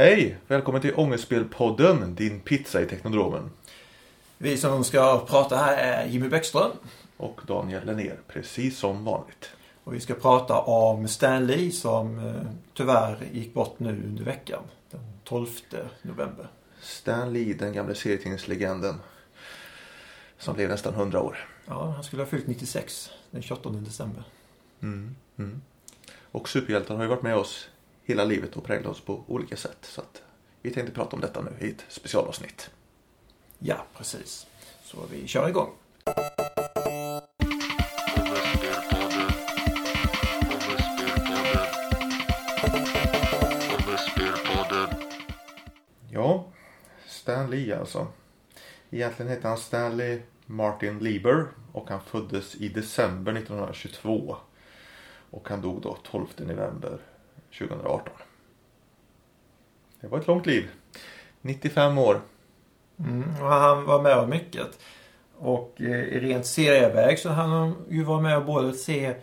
Hej! Välkommen till Ångestspelpodden, din pizza i Teknodromen. Vi som ska prata här är Jimmy Bäckström. Och Daniel Lennér, precis som vanligt. Och vi ska prata om Stan Lee som eh, tyvärr gick bort nu under veckan. Den 12 november. Stan Lee, den gamla serietidningslegenden. Som blev nästan 100 år. Ja, han skulle ha fyllt 96 den 28 december. Mm, mm. Och superhjältar har ju varit med oss hela livet och präglat oss på olika sätt. Så vi tänkte prata om detta nu i ett specialavsnitt. Ja, precis. Så vi kör igång. Ja, Stan Lee alltså. Egentligen heter han Stanley Martin Lieber och han föddes i december 1922. Och han dog då 12 november 2018. Det var ett långt liv. 95 år. Mm, och han var med om mycket. Och eh, rent serieväg så han ju var med och både se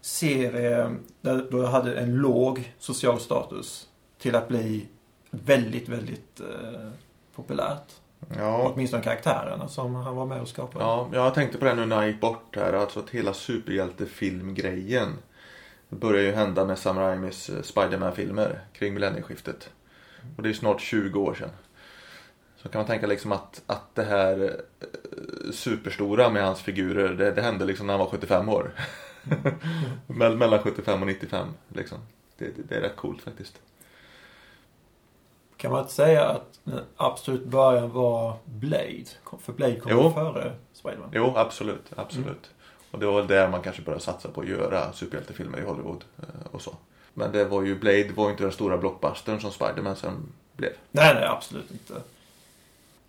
serier där då hade en låg social status till att bli väldigt, väldigt eh, populärt. Ja. Åtminstone karaktärerna som han var med och skapade. Ja, jag tänkte på det nu när han gick bort här. Alltså att hela superhjältefilmgrejen. Det började ju hända med Sam Raimis eh, Spiderman-filmer kring millennieskiftet. Och det är ju snart 20 år sedan. Så kan man tänka liksom att, att det här eh, superstora med hans figurer, det, det hände liksom när han var 75 år. Mell- Mellan 75 och 95 liksom. Det, det, det är rätt coolt faktiskt. Kan man inte säga att den absolut början var Blade? För Blade kom Jo. före Spiderman. Jo, absolut, absolut. Och det var väl där man kanske började satsa på att göra superhjältefilmer i Hollywood eh, och så. Men det var ju, Blade var ju inte den stora blockbustern som Spiderman sen blev. Nej, nej, absolut inte.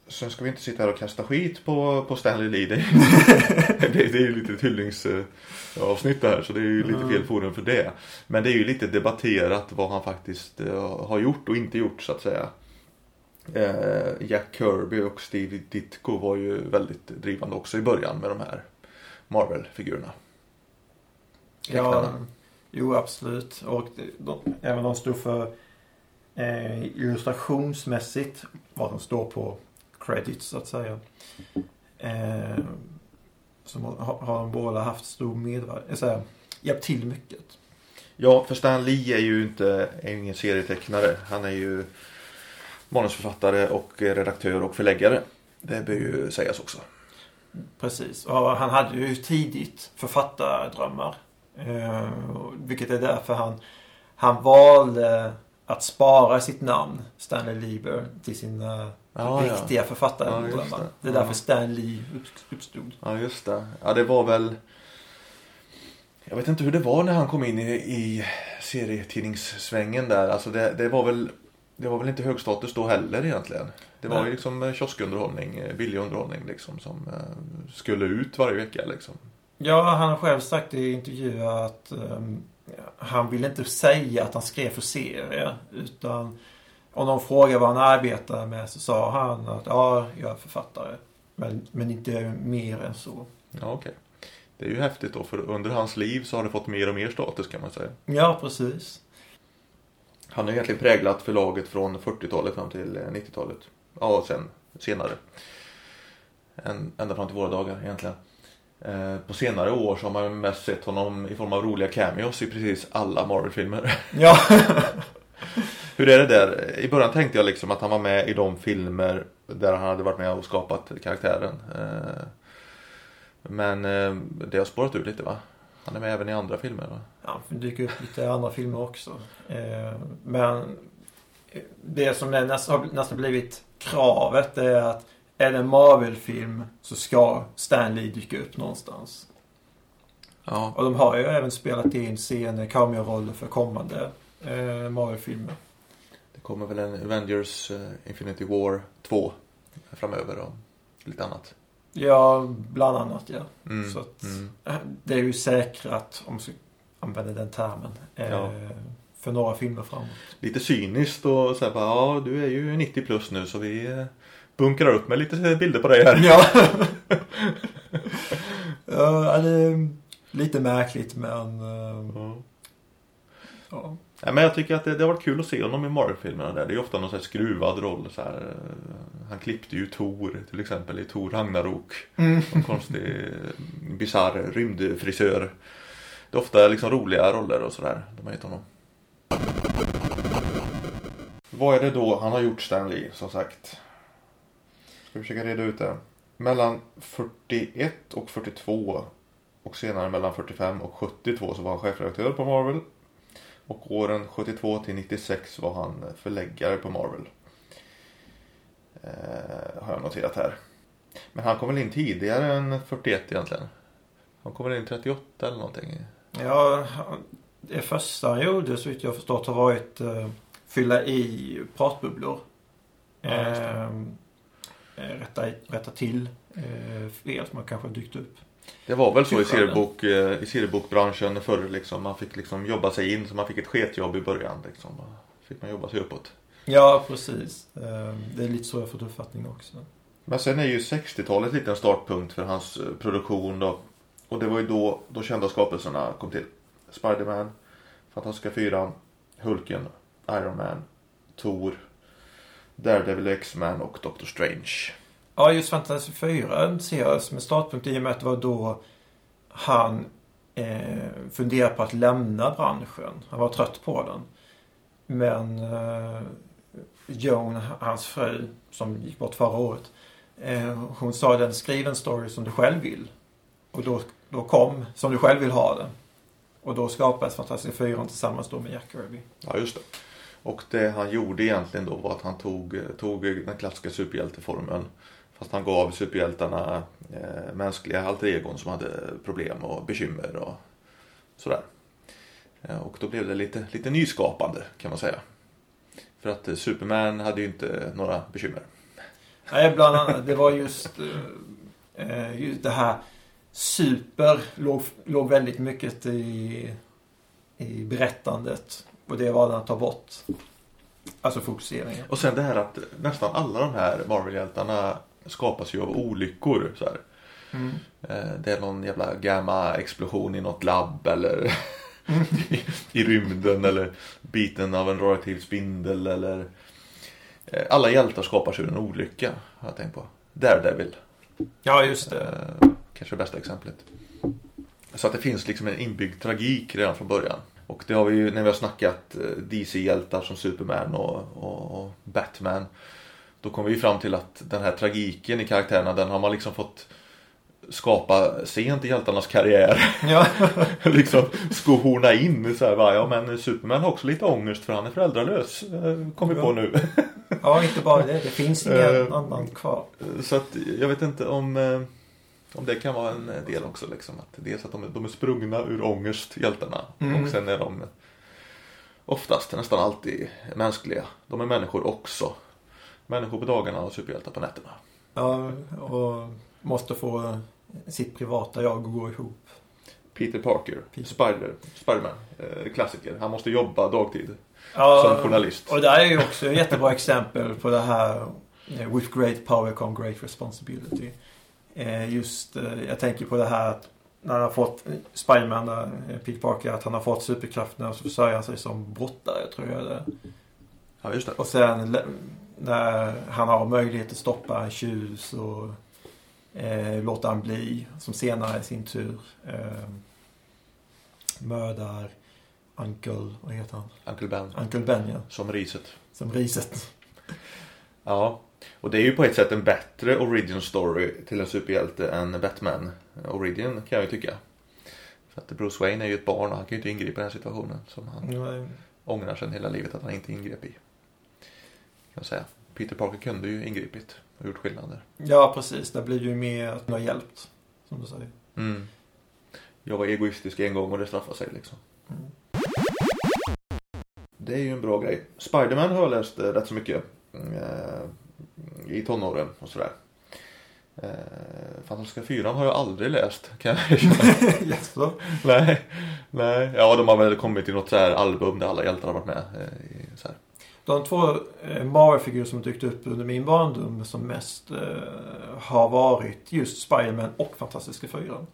Sen ska vi inte sitta här och kasta skit på, på Stanley Lee. Det är, det, det är ju lite ett hyllningsavsnitt det här så det är ju lite fel forum för det. Men det är ju lite debatterat vad han faktiskt eh, har gjort och inte gjort så att säga. Eh, Jack Kirby och Steve Ditko var ju väldigt drivande också i början med de här Marvel-figurerna. Ja, jo, absolut. Och de, de, även de stod för eh, illustrationsmässigt vad som står på credits så att säga. Eh, så har, har de båda haft stor medverkan, eh, hjälpt till mycket. Ja, för Stan Lee är ju inte är ju ingen serietecknare. Han är ju manusförfattare och redaktör och förläggare. Det bör ju sägas också. Precis. Och han hade ju tidigt författardrömmar. Eh, vilket är därför han, han valde att spara sitt namn, Stanley Lieber, till sina Ja, ja. riktiga författardrömmar. Ja, det. det. är därför Ja. Stan Lee uppstod. Ja, just det. Ja, det var väl... Jag vet inte hur det var när han kom in i, i serietidningssvängen där. Alltså det, det var väl... Det var väl inte hög status då heller egentligen. Det var Nej. ju liksom eh, kioskunderhållning, eh, billig underhållning liksom som eh, skulle ut varje vecka liksom. Ja, han har själv sagt i intervjuer att ehm, han vill inte säga att han skrev för serier. Utan om någon frågar vad han arbetar med så sa han att ja, jag är författare. Men, men inte mer än så. Ja, okej. Det är ju häftigt då för under hans liv så har det fått mer och mer status kan man säga. Ja, precis. Han har egentligen präglat förlaget från 40-talet fram till eh, 90-talet. Ja, och sen senare. En, ända fram till våra dagar egentligen. Eh, på senare år så har man mest sett honom i form av roliga cameos i precis alla Marvel-filmer. Ja. Hur är det där? I början tänkte jag liksom att han var med i de filmer där han hade varit med och skapat karaktären. Eh, men eh, det har spårat ur lite va? Han är med även i andra filmer va? Ja, det dyker upp lite andra filmer också. Eh, men det som är nästan, har nästan blivit kravet är att är det en Marvel-film så ska Stan Lee dyka upp någonstans. Ja. Och de har ju även spelat in scener, cameo-roller för kommande eh, Marvel-filmer. Det kommer väl en Avengers eh, Infinity War 2 framöver och lite annat. Ja, bland annat ja. Mm, Så att, mm. eh, Det är ju säkrat, om man ska använda den termen, eh, Ja. för några filmer framåt. Lite cyniskt och så här bara, ja du är ju 90 plus nu så vi eh, bunkrar upp med lite bilder på dig här. Ja. ja, det är lite märkligt men... Ja. Ja. Ja, men jag tycker att det, det har varit kul att se honom i Marvel-filmerna där. Det är ju ofta någon här skruvad roll. Så här. eh, Han klippte ju Tor till exempel i Tor Ragnarok. Mm. En konstig, bisarr rymdfrisör. Det är ofta liksom roliga roller och sådär. De har gett honom. Vad är det då han har gjort Stan Lee, som sagt? Ska vi försöka reda ut det. Mellan 41 och 42 och senare mellan 45 och 72 så var han chefredaktör på Marvel. Och åren 72 till 96 var han förläggare på Marvel. Eh, har jag noterat här. Men han kom väl in tidigare än 41 egentligen. Han kom väl in 38 eller någonting. Ja, det första han gjorde så vitt jag förstått har varit uh, fylla i pratbubblor. Ja. Ehm, eh, rätta, rätta till uh, fel som har kanske dykt upp. Det var väl så i seriebok, eh, i seriebokbranschen förr liksom. Man fick liksom jobba sig in så man fick ett sketjobb i början liksom. Fick man jobba sig uppåt. Ja, precis. Ehm, det är lite så jag fått uppfattning också. Men sen är ju 60-talet lite en startpunkt för hans eh, produktion då. Och det var ju då de kända skapelserna kom till. Spiderman, Fantastiska Fyran, Hulken, Iron Man, Thor, Daredevil, X-Man och Doctor Strange. Ja, just Fantasy 4 ser jag som en startpunkt i och med att det var då han eh, funderade på att lämna branschen. Han var trött på den. Men eh, Joan, hans fru, som gick bort förra året. Eh, hon sa den skriv en story som du själv vill. Och då, då kom som du själv vill ha den. Och då skapades Fantastiska 4 tillsammans då med Jack Kirby. Ja, just det. Och det han gjorde egentligen då var att han tog, tog den klassiska superhjälteformeln. Fast han gav superhjältarna eh, mänskliga alter egon som hade problem och bekymmer och sådär. Eh, och då blev det lite, lite nyskapande kan man säga. För att eh, Superman hade ju inte några bekymmer. Nej, bland annat. Det var just, eh, eh, just det här super låg, låg väldigt mycket i, i berättandet. Och det var att ta bort. Alltså fokuseringen. Och sen det här att nästan alla de här Marvel-hjältarna skapas ju av olyckor. Så. Mm. Eh, Det är någon jävla gamma-explosion i något labb eller i, i rymden eller biten av en radioaktiv spindel eller eh, Alla hjältar skapas ur en olycka har jag tänkt på. Daredevil, Ja, just det. eh, kanske det bästa exemplet. Så att det finns liksom en inbyggd tragik redan från början. Och det har vi ju när vi har snackat DC-hjältar som Superman och, och, och Batman. Då kommer vi fram till att den här tragiken i karaktärerna den har man liksom fått skapa sent i hjältarnas karriär. Ja, liksom skohorna in så här, va, ja men Superman har också lite ångest för han är föräldralös. eh, Kom vi på nu. ja inte bara det. Det finns ingen Eh. annan kvar. Så att jag vet inte om, eh, om det kan vara en del också. Liksom. Att dels att de, är- de är sprungna ur ångest, hjältarna. Mm. Och sen är de oftast, nästan alltid mänskliga. De är människor också. Människor på dagarna och superhjältar på nätterna. Ja, och måste få sitt privata jag att gå ihop. Peter Parker, Peter. Spider, Spiderman, eh, klassiker. Han måste jobba dagtid Ja, som journalist. Och det här är ju också ett jättebra exempel på det här eh, With great power come great responsibility. Eh, Just, eh, jag tänker på det här att när han har fått Spiderman, eh, Peter Parker, att han har fått superkrafterna och så försörjer han sig som brottare, tror jag det. Ja, just det. Och sen när han har möjlighet att stoppa en tjuv så eh, låter han bli. Som senare i sin tur eh, mördar Uncle, vad heter han? Uncle Ben, Uncle Ben ja, som riset. som riset. Ja, och det är ju på ett sätt en bättre origin story till en superhjälte än Batman origin kan jag ju tycka. För att Bruce Wayne är ju ett barn och han kan ju inte ingripa i den situationen som han Ja, ångrar sen hela livet att han inte ingrep i. Kan säga. Peter Parker kunde ju ingripit och gjort skillnader. Ja, precis. Det blir ju mer att man har hjälpt. Som du säger. Mm. Jag var egoistisk en gång och det straffar sig liksom. Mm. Det är ju en bra grej. Spiderman har jag läst eh, rätt så mycket. Eh, I tonåren och sådär. Eh, Fantastiska fyran har jag aldrig läst. Kan jag. Jaså? nej, nej. Ja, de har väl kommit i något så här album där alla hjältar har varit med. Eh. De två eh, Marvel-figurer som dykt upp under min barndom som mest eh, har varit just Spiderman och Fantastiska Fyran.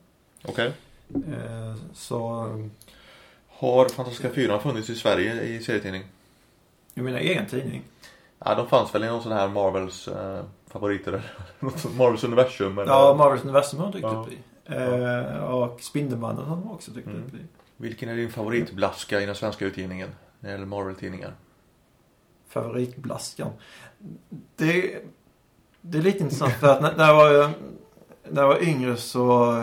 Okej. Eh, så... Har Fantastiska Fyran funnits i Sverige i serietidning? Du menar egen tidning? Ja, de fanns väl i någon sån här Marvels eh, favoriter eller något Marvels universum eller? Ja, Marvels universum har de dykt Ja. upp i. Eh, och Spindelmannen har de också dykt Mm. upp i. Vilken är din favoritblaska i den svenska utgivningen? När det gäller Marvel-tidningar. Favoritblaskan. Det, det är lite intressant för att när, när, jag, var, när jag var yngre så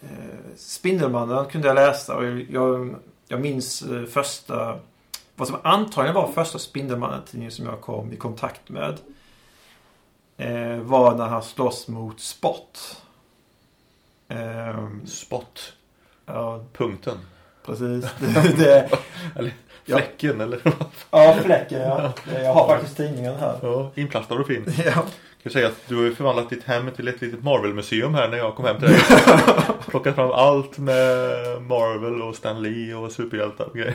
eh, Spindelmannen kunde jag läsa och jag, jag minns eh, första vad som antagligen var första Spindelmannen-tidningen som jag kom i kontakt med. Eh, var när han slåss mot Spot. Eh, Spot. ja, Punkten. precis. Det, det, Eller Ja. fläcken eller? ja, fläcken ja. Jag har faktiskt tidningen här. ja, inplastad och fin. Ja. Jag kan säga att du har ju förvandlat ditt hem till ett litet Marvel-museum här när jag kom hem till dig. Plockat fram allt med Marvel och Stan Lee och superhjältar och grejer.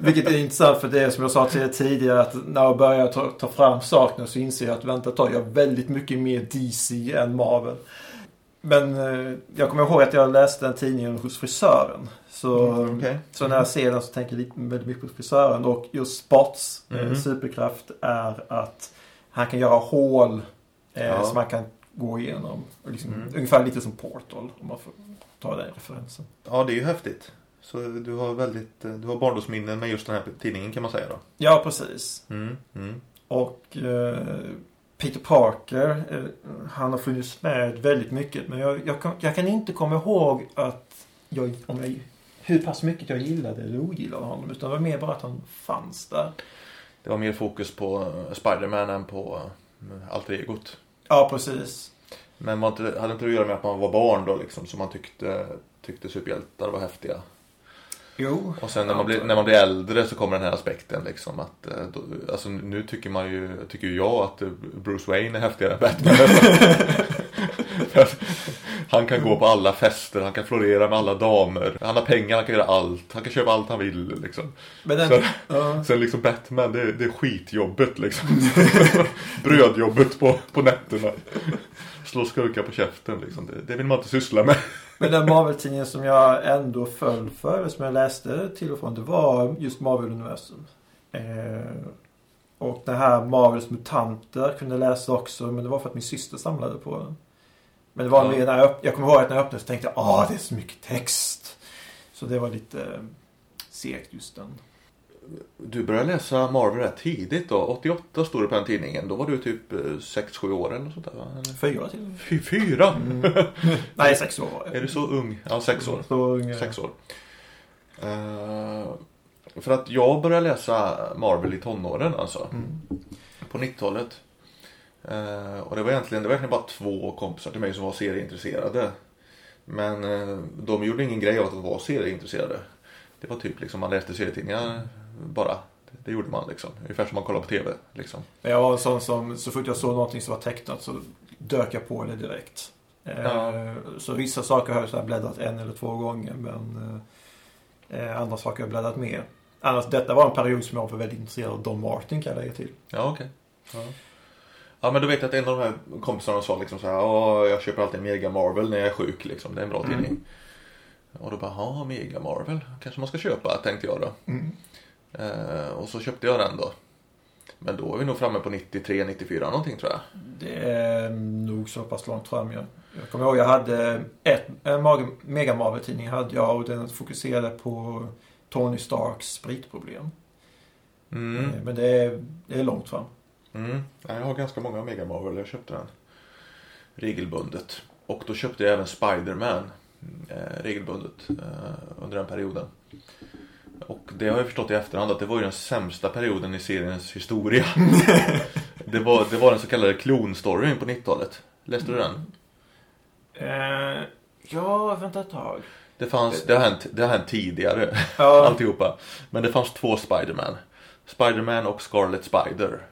Vilket är intressant för det är som jag sa till er tidigare att när jag börjar ta, ta fram sakerna så inser jag att vänta ett tag, jag har väldigt mycket mer DC än Marvel. Men eh, jag kommer ihåg att jag läste den tidningen hos frisören. Så, Mm, okej. så när jag ser den så tänker jag väldigt mycket på frisören. Och just Spots eh, Mhm. superkraft är att han kan göra hål eh, Ja. som man kan gå igenom. Liksom, Mm. Ungefär lite som Portal om man får ta den referensen. Ja, det är ju häftigt. Så du har väldigt, eh, du har barndomsminnen med just den här tidningen kan man säga då. Ja, precis. Mm, mm. Och eh, Peter Parker, eh, han har funnits med väldigt mycket. Men jag, jag, kan, jag kan inte komma ihåg att jag, om jag, hur pass mycket jag gillade eller ogillade honom. Utan det var mer bara att han fanns där. Det var mer fokus på eh, Spider-Man än på eh, alter egot. Ja, precis. Men var inte, hade inte det att göra med att man var barn då liksom, så man tyckte, tyckte superhjältar var häftiga. Jo. Och sen när man, blir, när man blir äldre så kommer den här aspekten liksom att, eh, då, alltså nu tycker man ju, tycker jag att eh, Bruce Wayne är häftigare än Batman. Han kan gå på alla fester, han kan florera med alla damer, han har pengar, han kan göra allt, han kan köpa allt han vill liksom. Men den, Så- ja, Sen liksom Batman, det, är- det är skitjobbet liksom. Brödjobbet på, på nätterna. Slå skurkar på käften liksom. Det, det vill man inte syssla med. men den Marvel-tidningen som jag ändå föll för, som jag läste till och från, det var just Marvel-universum. Eh, och det här Marvels mutanter kunde jag läsa också, men det var för att min syster samlade på den. Men det var Ja. mer när jag, jag kommer ihåg att när jag öppnade så tänkte jag, ah det är så mycket text. Så det var lite eh, segt just den. Du började läsa Marvel rätt tidigt då. 88 stod det på den tidningen. Då var du typ 6-7 år eller sånt där va? Fyra till. Fy, fyra? Nej, sex år var jag. Är du så ung? Ja, sex år. Så ung, Sex år. Eh, för att jag började läsa Marvel i tonåren alltså. Mm. På 90-talet. Eh, och det var egentligen, det var egentligen bara två kompisar till mig som var serieintresserade. Men eh, de gjorde ingen grej av att de var serieintresserade. Det var typ liksom, man läste serietidningar bara. Det, gjorde man liksom. Ungefär som man kollar på TV liksom. Jag var en sån som, så fort jag såg någonting som var tecknat så dök jag på det direkt. Eh, Ja. Så vissa saker har jag så här bläddrat en eller två gånger men eh, andra saker har jag bläddrat mer. Annars, detta var en period som jag var väldigt intresserad av Don Martin kan jag lägga till. Ja, okej. Ja. ja, men då vet att en av de här kompisarna sa liksom så här, ja, jag köper alltid Mega Marvel när jag är sjuk liksom. Det är en bra Mm. tidning. Och då bara, ja, Mega Marvel kanske man ska köpa, tänkte jag då. Eh, och så köpte jag den då. Men då är vi nog framme på 93, 94 någonting tror jag. Det är nog så pass långt fram. Jag, jag kommer ihåg jag hade ett, en mag- Mega Marvel-tidning hade jag och den fokuserade på Tony Starks spritproblem. Mm. Eh, Men det är, det är långt fram. Mm. Ja, Jag har ganska många Mega Marvel, jag köpte den regelbundet. Och då köpte jag även Spider-Man eh, regelbundet eh, under den perioden. Och det har jag förstått i efterhand att det var ju den sämsta perioden i seriens historia. det, var, det var den så kallade klonstoryn på 90-talet. Läste du den? Eh, ja, vänta ett tag. Det, fanns, det, har hänt, det har hänt tidigare, Ja, alltihopa. Men det fanns två Spider-Man. Spider-Man och Scarlet Spider.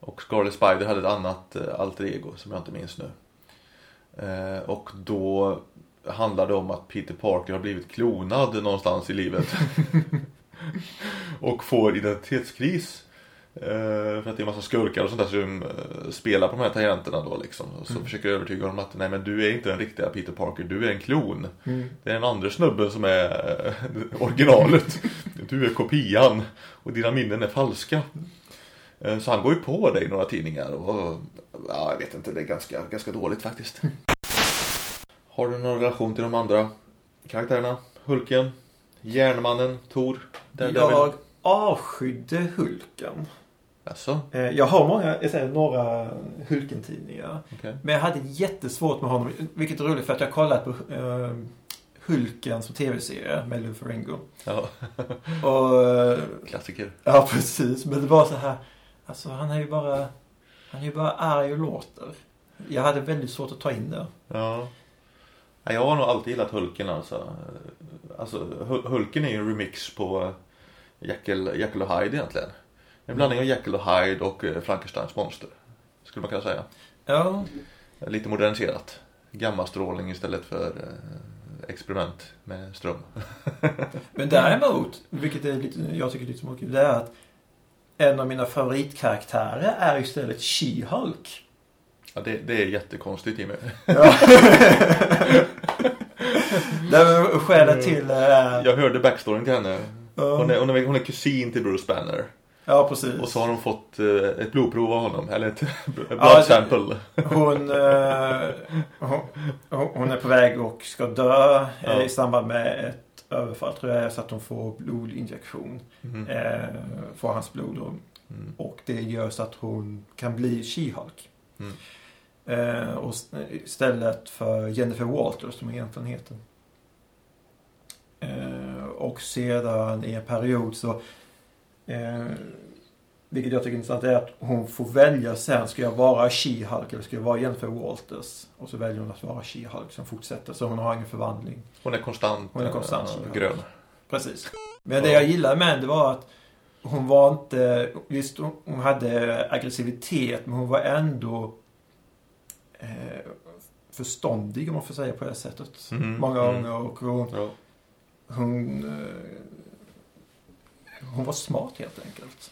Och Scarlet Spider hade ett annat eh, alter ego som jag inte minns nu. Eh, och då handlade det om att Peter Parker har blivit klonad någonstans i livet. och får identitetskris. Eh, för att det är en massa skurkar och sånt där som eh, spelar på de här tangenterna då liksom. Så Mm. försöker jag övertyga honom att nej men du är inte den riktiga Peter Parker, du är en klon. Mm. Det är den andra snubben som är eh, originalet. Du är kopian och dina minnen är falska. Så han går ju på dig i några tidningar och ja, jag vet inte, det är ganska, ganska dåligt faktiskt. Har du någon relation till de andra karaktärerna? Hulken? Järnmannen? Daredevil? Jag avskydde Hulken. Alltså, Jag har många, jag säger några Hulken-tidningar. okej. Men jag hade jättesvårt med honom. Vilket är roligt för att jag kollat på eh, Hulken som tv-serie med Lou Ferrigno. Ja, Och, eh, klassiker. ja precis. Men det var så här. Alltså han är ju bara, han är ju bara arg och låter. Jag hade väldigt svårt att ta in det. Ja. Ja, Jag har nog alltid gillat Hulken alltså. Alltså Hul- Hulken är ju en remix på eh, Jekyll, Jekyll och Hyde egentligen. En blandning av Jekyll och Hyde och eh, Frankensteins monster. Skulle man kunna säga. Ja, Lite moderniserat. Gammastrålning istället för eh, experiment med ström. men däremot, vilket är lite, jag tycker är lite småkul, det är att en av mina favoritkaraktärer är istället She-Hulk. Ja, det, det är jättekonstigt Jimmy. Ja. Skälet till det är... Jag hörde backstoryn till henne. Hon är, hon är, hon är kusin till Bruce Banner. Ja, precis. Och så har hon fått eh, ett blodprov av honom. Eller ett blood Ja, det- sample. Hon, eh, hon, hon är på väg och ska dö Ja. i samband med ett överfall tror jag. Så att hon får blodinjektion. Mhm. Eh, får hans blod. Och, Mm. och det gör så att hon kan bli She-Hulk. Mm. Eh, och istället för Jennifer Walters som egentligen heter. Eh, och sedan i en period så eh, vilket jag tycker är intressant är att hon får välja sen. Ska jag vara She-Hulk eller ska jag vara Jennifer Walters? Och så väljer hon att vara She-Hulk som fortsätter. Så hon har ingen förvandling. Hon är konstant, Hon är konstant, ja. grön. Precis. Men det jag gillade med det var att hon var inte... Visst, hon- hade aggressivitet men hon var ändå förståndig om man får säga på det sättet. Mhm, Många mm. gånger. Och hon, Ja. hon, eh, hon var smart helt enkelt.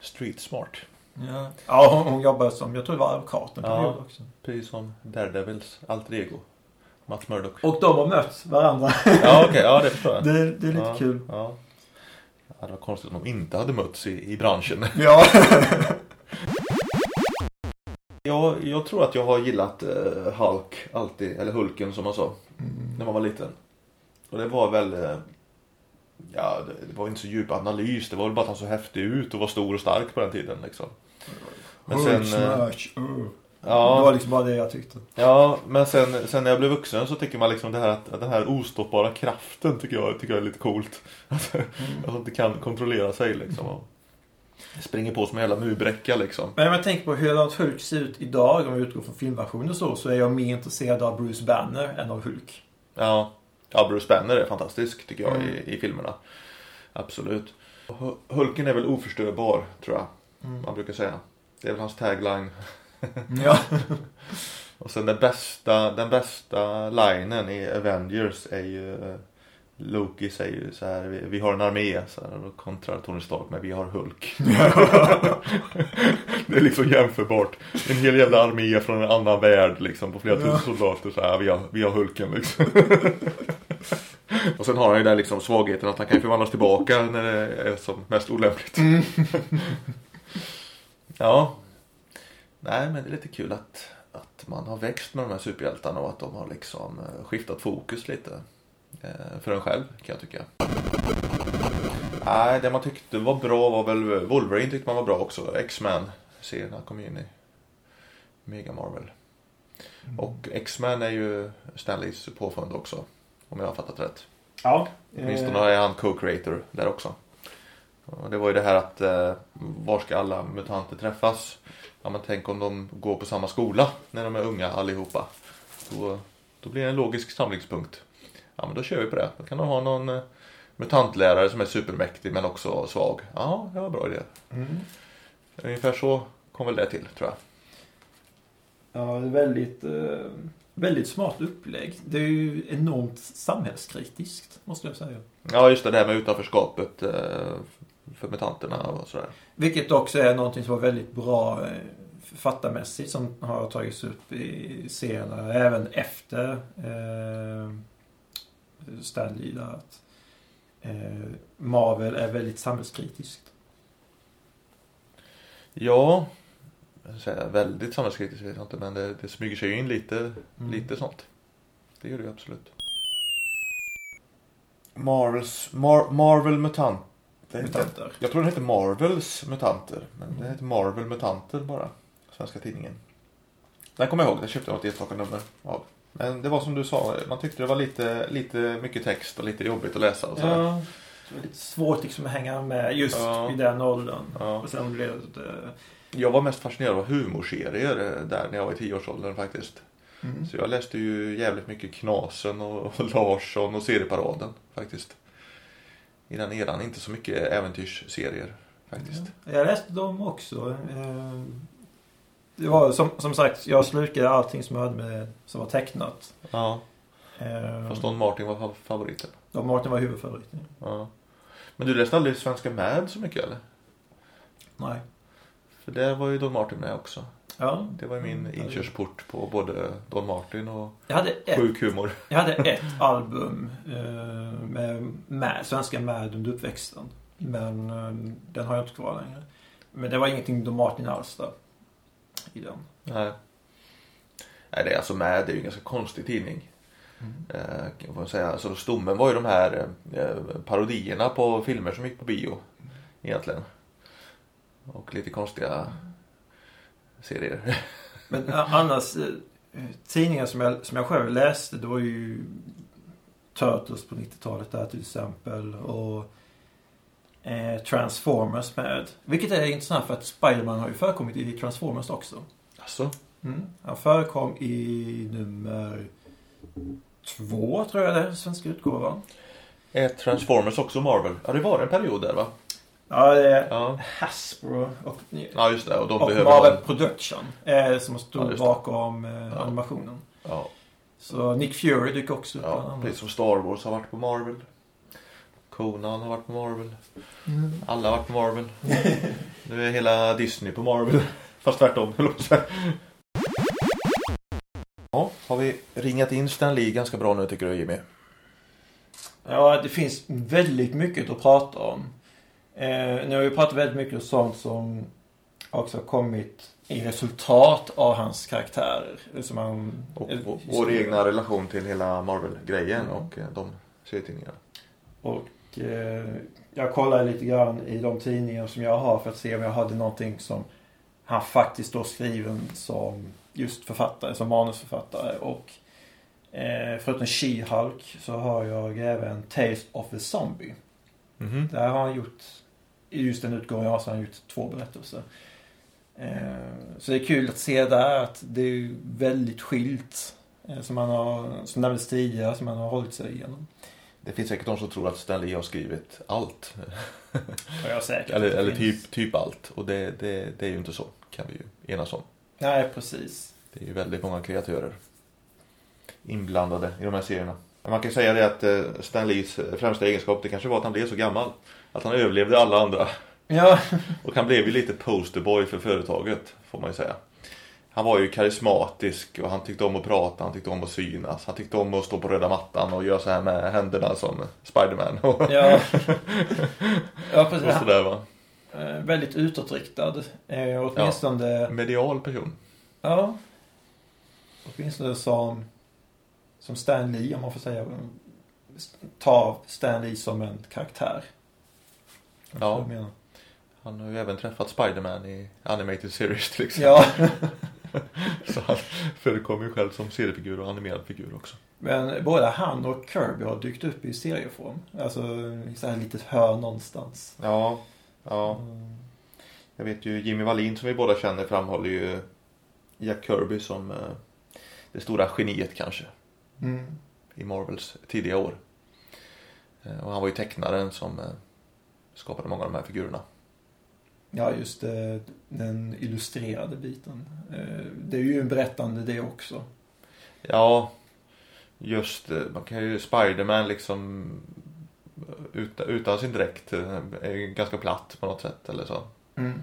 Street smart. Ja, ja hon, hon jobbade som, jag tror det var advokat en Ja. också. Precis som Daredevils alter ego. Mats Murdock. Och de har mött varandra. Ja okej, ja det förstår jag. Det, det är lite ja, kul. Ja. Det var konstigt om de inte hade mötts i, i branschen. Ja. Jag, jag tror att jag har gillat eh, Hulk alltid, eller Hulken som man sa, när man var liten. Och det var väl, eh, ja det, det var inte så djup analys, det var väl bara att han såg häftig ut och var stor och stark på den tiden liksom. Men sen, eh, smash. uh. Det Ja, var liksom bara det jag tyckte. ja men sen, sen när jag blev vuxen så tycker man liksom det här att, att den här ostoppbara kraften tycker jag, tycker jag är lite coolt. Att, att man inte kan kontrollera sig liksom. Och springer på som en jävla murbräcka liksom. Men om jag tänker på hur Hulk ser ut idag, om vi utgår från filmversionen och så, så är jag mer intresserad av Bruce Banner än av Hulk. Ja, ja Bruce Banner är fantastisk tycker jag Mm. i, i filmerna. Absolut. Hu- Hulken är väl oförstörbar tror jag man brukar säga. Det är väl hans tagline. Ja. Och sen den bästa, den bästa linen i Avengers är ju eh, Loki säger ju så här, vi, vi har en armé, så här, och kontrar Tony Stark med vi har Hulk. det är liksom jämförbart. En hel jävla armé från en annan värld liksom på flera tusen soldater så här, vi har, vi har Hulken liksom. och sen har han ju den liksom svagheten att han kan förvandlas tillbaka när det är som mest olämpligt. ja. Nej men det är lite kul att, att man har växt med de här superhjältarna och att de har liksom eh, skiftat fokus lite. Eh, för en själv kan jag tycka. Nej, det man tyckte var bra var väl Wolverine tyckte man var bra också. X-Men serien han kom in i. Mega Marvel. Och X-Men är ju Stanleys påfund också. Om jag har fattat rätt. Ja. Åtminstone Eh, är han co-creator där också. Och det var ju det här att eh, var ska alla mutanter träffas? Ja men tänk om de går på samma skola när de är unga allihopa. Då, då blir det en logisk samlingspunkt. Ja men då kör vi på det. Då kan de ha någon eh, mutantlärare som är supermäktig men också svag. Ja, det var en bra idé. mm. Ungefär så kom väl det till tror jag. Ja, väldigt, eh, väldigt smart upplägg. Det är ju enormt samhällskritiskt, måste jag säga. Ja just det, det här med utanförskapet. Eh, för mutanterna och sådär. Vilket också är någonting som var väldigt bra författarmässigt som har tagits upp i serierna även efter eh, Stan Lee. där, Att, eh, Marvel är väldigt samhällskritiskt. Ja, säga väldigt samhällskritiskt vet jag inte men det, det smyger sig in lite, Mm. lite sånt. Det gör det ju absolut. Marvels, Mar, Marvel Mutant. Mutanter. jag tror den heter Marvels Mutanter. Men det heter Marvel Mutanter bara. Svenska tidningen. Den kommer jag ihåg, den köpte jag något enstaka nummer av. Men det var som du sa, man tyckte det var lite, lite mycket text och lite jobbigt att läsa och sådär. Ja, det var lite svårt liksom att hänga med just Ja. i den åldern. Ja. Och sen blev det... Jag var mest fascinerad av humorserier eh, där när jag var i tioårsåldern faktiskt. Mm. Så jag läste ju jävligt mycket Knasen och, och Larsson och Serieparaden faktiskt. I den eran, inte så mycket äventyrsserier faktiskt. Jag läste dem också. Det var som, som sagt, jag slukade allting som hade med, som var tecknat. Ja, Eh, fast Don Martin var fa- favoriten. och Martin var huvudfavoriten. Ja. Men du läste aldrig Svenska Mad så mycket eller? Nej. För där var ju Don Martin med också. Ja. Det var ju min Mm, inkörsport på både Don Martin och Jag hade ett, sjuk humor. jag hade ett album eh, med, med svenska med under uppväxten. Men eh, den har jag inte kvar längre. Men det var ingenting Don Martin alls där. I den. Nej. Nej, det är alltså Mad, det är ju en ganska konstig tidning. Mm. Eh, kan man säga. Så stommen var ju de här eh, parodierna på filmer som gick på bio. Egentligen. Och lite konstiga serier. Men eh, annars, tidningar som jag, som jag själv läste, det var ju Turtles på 90-talet där till exempel. Och eh, Transformers med. Vilket är intressant för att Spiderman har ju förekommit i Transformers också. Alltså, Mm. Han förekom i nummer två, tror jag det är, svenska utgåvan. är Transformers också Marvel? Ja, det var en period där va? Ja, det är Ja, Hasbro och, ja just det. Och de och behöver Marvel någon... Production eh, som Ja, stod det. bakom eh, Ja. animationen. Ja, Så Nick Fury dyker också upp ja, precis som Star Wars har varit på Marvel. Conan har varit på Marvel. Mm. Alla har varit på Marvel. Nu är hela Disney på Marvel. Fast tvärtom. Ja, har vi ringat in Stan Lee ganska bra nu tycker du Jimmy? Ja, det finns väldigt mycket att prata om. Eh, nu har vi pratat väldigt mycket om sånt som också har kommit i resultat av hans karaktärer. Som han, Och vår, vår egna relation till hela Marvel-grejen Mm. och eh, de serietidningarna. Och eh, jag kollade lite grann i de tidningar som jag har för att se om jag hade någonting som han faktiskt då skriven som just författare, som manusförfattare. Och eh, förutom She-Hulk så har jag även Tales of the Zombie. Mhm. Där har han gjort, i just den utgåvan jag har så har han gjort två berättelser. Eh, så det är kul att se där att det är väldigt skilt. Som han har, som nämndes tidigare, som han har hållit sig igenom. Det finns säkert de som tror att Stan Lee har skrivit allt. Och jag är säker. Eller, eller typ, typ allt. Och det, det, det är ju inte så, kan vi ju enas om. Nej, precis. Det är ju väldigt många kreatörer inblandade i de här serierna. Man kan säga det att eh, Stan Lees eh, främsta egenskap det kanske var att han blev så gammal. Att han överlevde alla andra. Ja, Och han blev ju lite posterboy för företaget, får man ju säga. Han var ju karismatisk och han tyckte om att prata, han tyckte om att synas. Han tyckte om att stå på röda mattan och göra så här med händerna som Spiderman. Ja. ja precis. och sådär va. Eh, väldigt utåtriktad. Eh, åtminstone, Medial person. ja. Åtminstone som, som Stan Lee, om man får säga. Ta Stan Lee som en karaktär. Ja. Han har ju även träffat Spiderman i Animated Series till exempel. ja. Så han förekommer ju själv som seriefigur och animerad figur också. Men både han och Kirby har dykt upp i serieform. Alltså i så här litet hörn någonstans. Ja, ja. Jag vet ju Jimmy Wallin som vi båda känner framhåller ju Jack Kirby som eh, det stora geniet kanske Mm. i Marvels tidiga år. Eh, Och han var ju tecknaren som eh, skapade många av de här figurerna. Ja, just det, den illustrerade biten. Eh, Det är ju en berättande det också. Ja, just det. Man kan ju Spiderman liksom utan, utan sin dräkt eh, är ganska platt på något sätt eller så. Mm.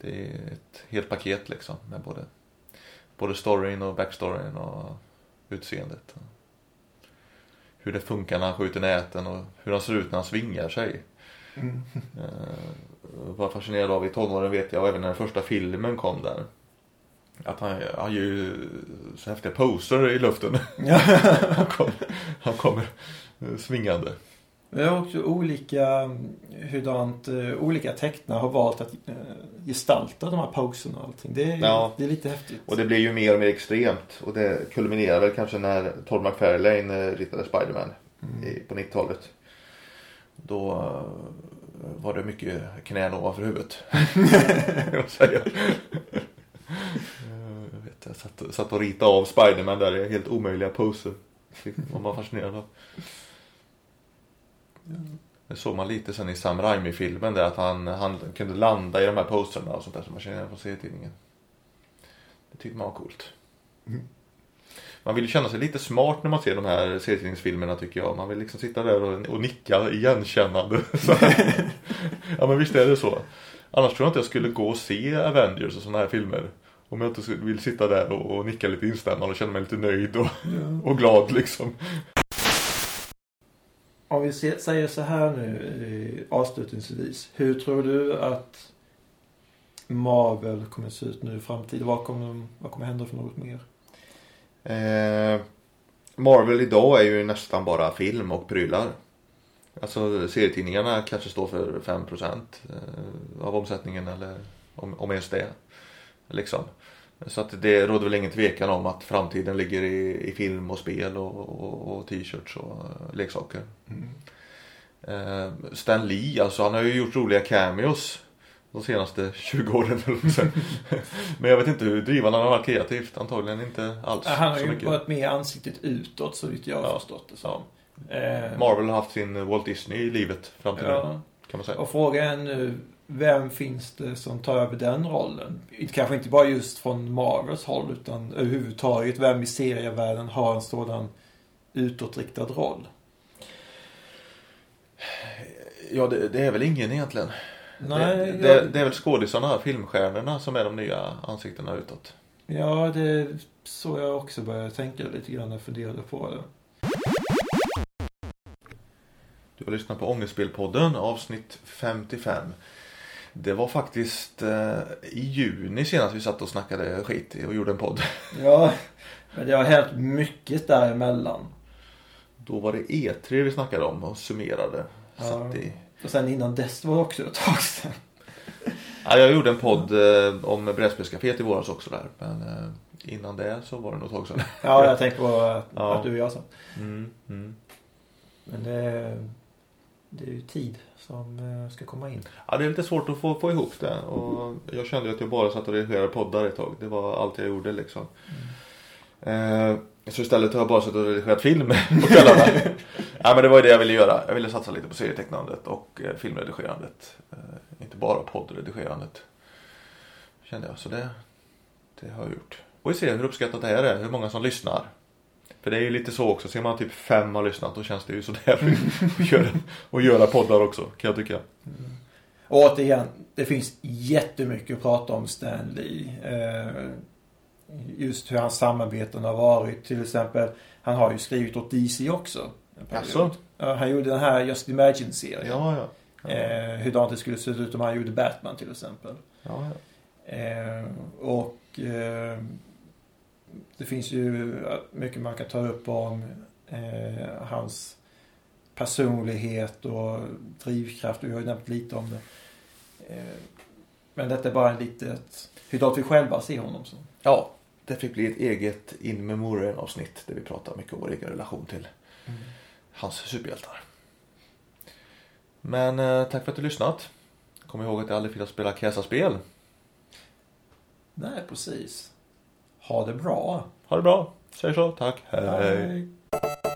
Det är ett helt paket liksom med både, både storyn och backstoryn och utseendet. Hur det funkar när han skjuter näten och hur han ser ut när han svingar sig. Mm. Var fascinerad av i tonåren vet jag och även när den första filmen kom där. Att han, han gör ju så häftiga poser i luften. han, kom, han kommer svingande. Vi har också olika, hurdant, eh, olika tecknare har valt att eh, gestalta de här poserna och allting. Det är, Ja. det är lite häftigt. Och det blir ju mer och mer extremt. Och det kulminerar väl kanske när Todd McFarlane eh, ritade Spiderman i, på 90-talet. Då var det mycket knän ovanför huvudet. jag säger. Jag vet, jag satt, satt och ritade av Spiderman där i helt omöjliga poser. Var man fascinerad av. Det såg man lite sen i Sam Raimi-filmen där att han, han kunde landa i de här poserna och sånt där som man känner igen från serietidningen. Det tyckte man var coolt. Man vill ju känna sig lite smart när man ser de här serietidningsfilmerna tycker jag. Man vill liksom sitta där och, och nicka igenkännande. Ja men visst är det så. Annars tror jag inte jag skulle gå och se Avengers och sådana här filmer. Om jag inte vill sitta där och, och nicka lite instämmande och känna mig lite nöjd och, och glad liksom. Om vi säger så här nu eh, avslutningsvis. Hur tror du att Marvel kommer att se ut nu i framtiden? Vad kommer, vad kommer hända för något mer? Eh, Marvel idag är ju nästan bara film och prylar. Alltså serietidningarna kanske står för 5% eh, av omsättningen eller om, om ens det. Liksom. Så att det råder väl ingen tvekan om att framtiden ligger i, i film och spel och, och, och t-shirts och eh, leksaker. Eh, Stan Lee, alltså han har ju gjort roliga cameos de senaste 20 åren. Men jag vet inte hur drivande han har varit kreativt. Antagligen inte alls Han har så ju mycket. varit med ansiktet utåt så vitt jag har Ja. förstått det som. Eh, Marvel har haft sin Walt Disney i livet fram till nu. ja. Kan man säga. Och frågan är nu, vem finns det som tar över den rollen? Kanske inte bara just från Marvels håll utan överhuvudtaget vem i serievärlden har en sådan utåtriktad roll? Ja, det, det är väl ingen egentligen. Nej, det, jag- det, det är väl skådisarna, filmstjärnorna som är de nya ansiktena utåt. Ja, det är så jag också började tänka lite grann när jag funderade på det. Du har lyssnat på Ångestspelpodden avsnitt 55. Det var faktiskt eh, i juni senast vi satt och snackade skit och gjorde en podd. Ja, men det har hänt mycket däremellan. Då var det E3 vi snackade om och summerade. Ja. Satt i... Och sen innan dess var det också ett tag sedan. ja, jag gjorde en podd eh, om brädspelscaféet i våras också där. Men eh, innan det så var det nog ett tag sedan. Ja, jag tänkte på att, Ja. att du och jag sa. Mm, mm. Men det, det är ju tid som eh, ska komma in. Ja, det är lite svårt att få, få ihop det. Och jag kände att jag bara satt och redigerade poddar ett tag. Det var allt jag gjorde liksom. Eh, så istället har jag bara suttit och redigerat film på kvällarna. ja, men det var ju det jag ville göra. Jag ville satsa lite på serietecknandet och eh, filmredigerandet. Eh, inte bara poddredigerandet. Kände jag. Så det, det har jag gjort. Och vi ser hur uppskattat det här är. Hur många som lyssnar. För det är ju lite så också. Ser man typ fem har lyssnat då känns det ju sådär. att göra, och göra poddar också kan jag tycka. Och återigen, det finns jättemycket att prata om Stanley. Eh, just hur hans samarbeten har varit. Till exempel, han har ju skrivit åt DC också. Ja, han gjorde den här Just Imagine-serien. Ja, ja. Ja, Eh, hurdant det skulle se ut om han gjorde Batman till exempel. ja, ja. Eh, och eh, det finns ju mycket man kan ta upp om eh, hans personlighet och drivkraft. Vi har ju nämnt lite om det. Eh, men detta är bara en litet, hurdant vi själva ser honom som. ja, det fick bli ett eget in memoriam avsnitt där vi pratar mycket om vår egen relation till hans superhjältar. Men eh, tack för att du lyssnat. Kom ihåg att det aldrig fel att spela Käsa-spel. Nej, precis. Ha det bra. Ha det bra. Säger så. Tack. Hej. Hej.